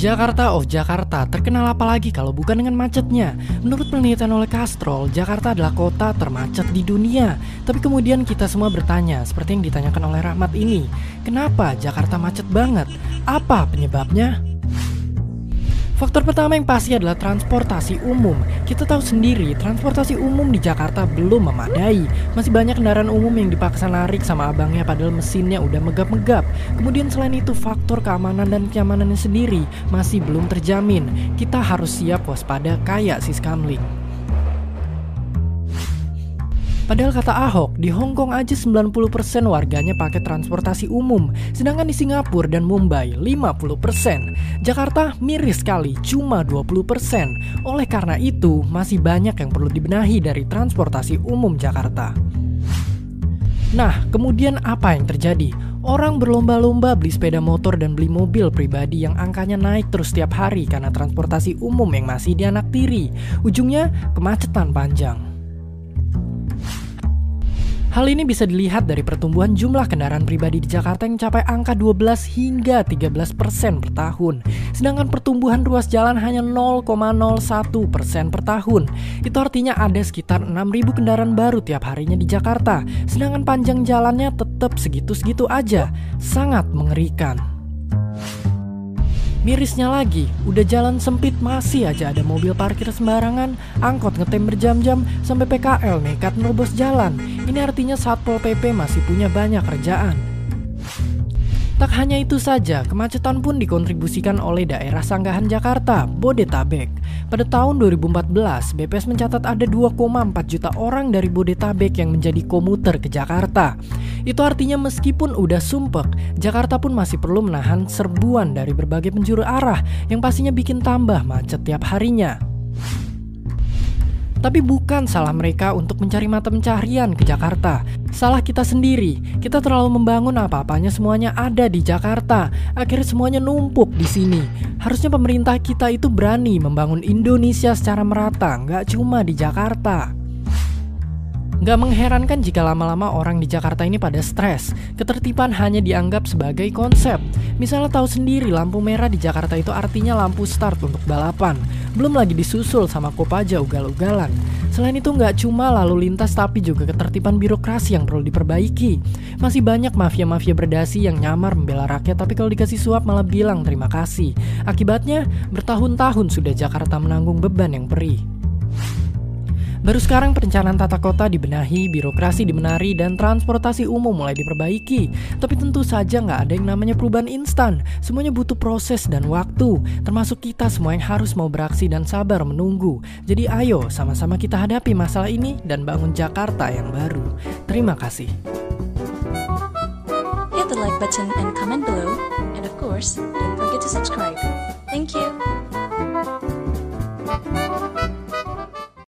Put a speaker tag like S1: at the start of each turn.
S1: Jakarta of Jakarta terkenal apalagi kalau bukan dengan macetnya. Menurut penelitian oleh Castrol, Jakarta adalah kota termacet di dunia. Tapi kemudian kita semua bertanya, seperti yang ditanyakan oleh Rahmat ini, kenapa Jakarta macet banget? Apa penyebabnya? Faktor pertama yang pasti adalah transportasi umum. Kita tahu sendiri, transportasi umum di Jakarta belum memadai. Masih banyak kendaraan umum yang dipaksa narik sama abangnya padahal mesinnya udah megap-megap. Kemudian selain itu faktor keamanan dan kenyamanannya sendiri masih belum terjamin. Kita harus siap waspada kayak si Skamling. Padahal kata Ahok, di Hong Kong aja 90% warganya pakai transportasi umum, sedangkan di Singapura dan Mumbai 50%. Jakarta miris sekali, cuma 20%. Oleh karena itu, masih banyak yang perlu dibenahi dari transportasi umum Jakarta. Nah, kemudian apa yang terjadi? Orang berlomba-lomba beli sepeda motor dan beli mobil pribadi yang angkanya naik terus setiap hari karena transportasi umum yang masih dianaktiri. Ujungnya kemacetan panjang. Hal ini bisa dilihat dari pertumbuhan jumlah kendaraan pribadi di Jakarta yang mencapai angka 12 hingga 13 persen per tahun. Sedangkan pertumbuhan ruas jalan hanya 0,01 persen per tahun. Itu artinya ada sekitar 6.000 kendaraan baru tiap harinya di Jakarta. Sedangkan panjang jalannya tetap segitu-segitu aja. Sangat mengerikan. Mirisnya lagi, udah jalan sempit masih aja ada mobil parkir sembarangan, angkot ngetem berjam-jam, sampai PKL nekat nerobos jalan. Ini artinya Satpol PP masih punya banyak kerjaan. Tak hanya itu saja, kemacetan pun dikontribusikan oleh daerah sanggahan Jakarta, Bodetabek. Pada tahun 2014, BPS mencatat ada 2,4 juta orang dari Bodetabek yang menjadi komuter ke Jakarta. Itu artinya meskipun udah sumpek, Jakarta pun masih perlu menahan serbuan dari berbagai penjuru arah yang pastinya bikin tambah macet tiap harinya. Tapi bukan salah mereka untuk mencari mata pencaharian ke Jakarta. Salah kita sendiri. Kita terlalu membangun apa-apanya semuanya ada di Jakarta. Akhirnya semuanya numpuk di sini. Harusnya pemerintah kita itu berani membangun Indonesia secara merata, nggak cuma di Jakarta. Gak mengherankan jika lama-lama orang di Jakarta ini pada stres. Ketertiban hanya dianggap sebagai konsep. Misalnya tahu sendiri lampu merah di Jakarta itu artinya lampu start untuk balapan. Belum lagi disusul sama Kopaja ugal-ugalan. Selain itu nggak cuma lalu lintas tapi juga ketertiban birokrasi yang perlu diperbaiki. Masih banyak mafia-mafia berdasi yang nyamar membela rakyat tapi kalau dikasih suap malah bilang terima kasih. Akibatnya bertahun-tahun sudah Jakarta menanggung beban yang perih. Baru sekarang perencanaan tata kota dibenahi, birokrasi dimenari, dan transportasi umum mulai diperbaiki. Tapi tentu saja nggak ada yang namanya perubahan instan. Semuanya butuh proses dan waktu, termasuk kita semua yang harus mau beraksi dan sabar menunggu. Jadi ayo sama-sama kita hadapi masalah ini dan bangun Jakarta yang baru. Terima kasih.
S2: Hit the like button and comment below. And of course, don't forget to subscribe. Thank you.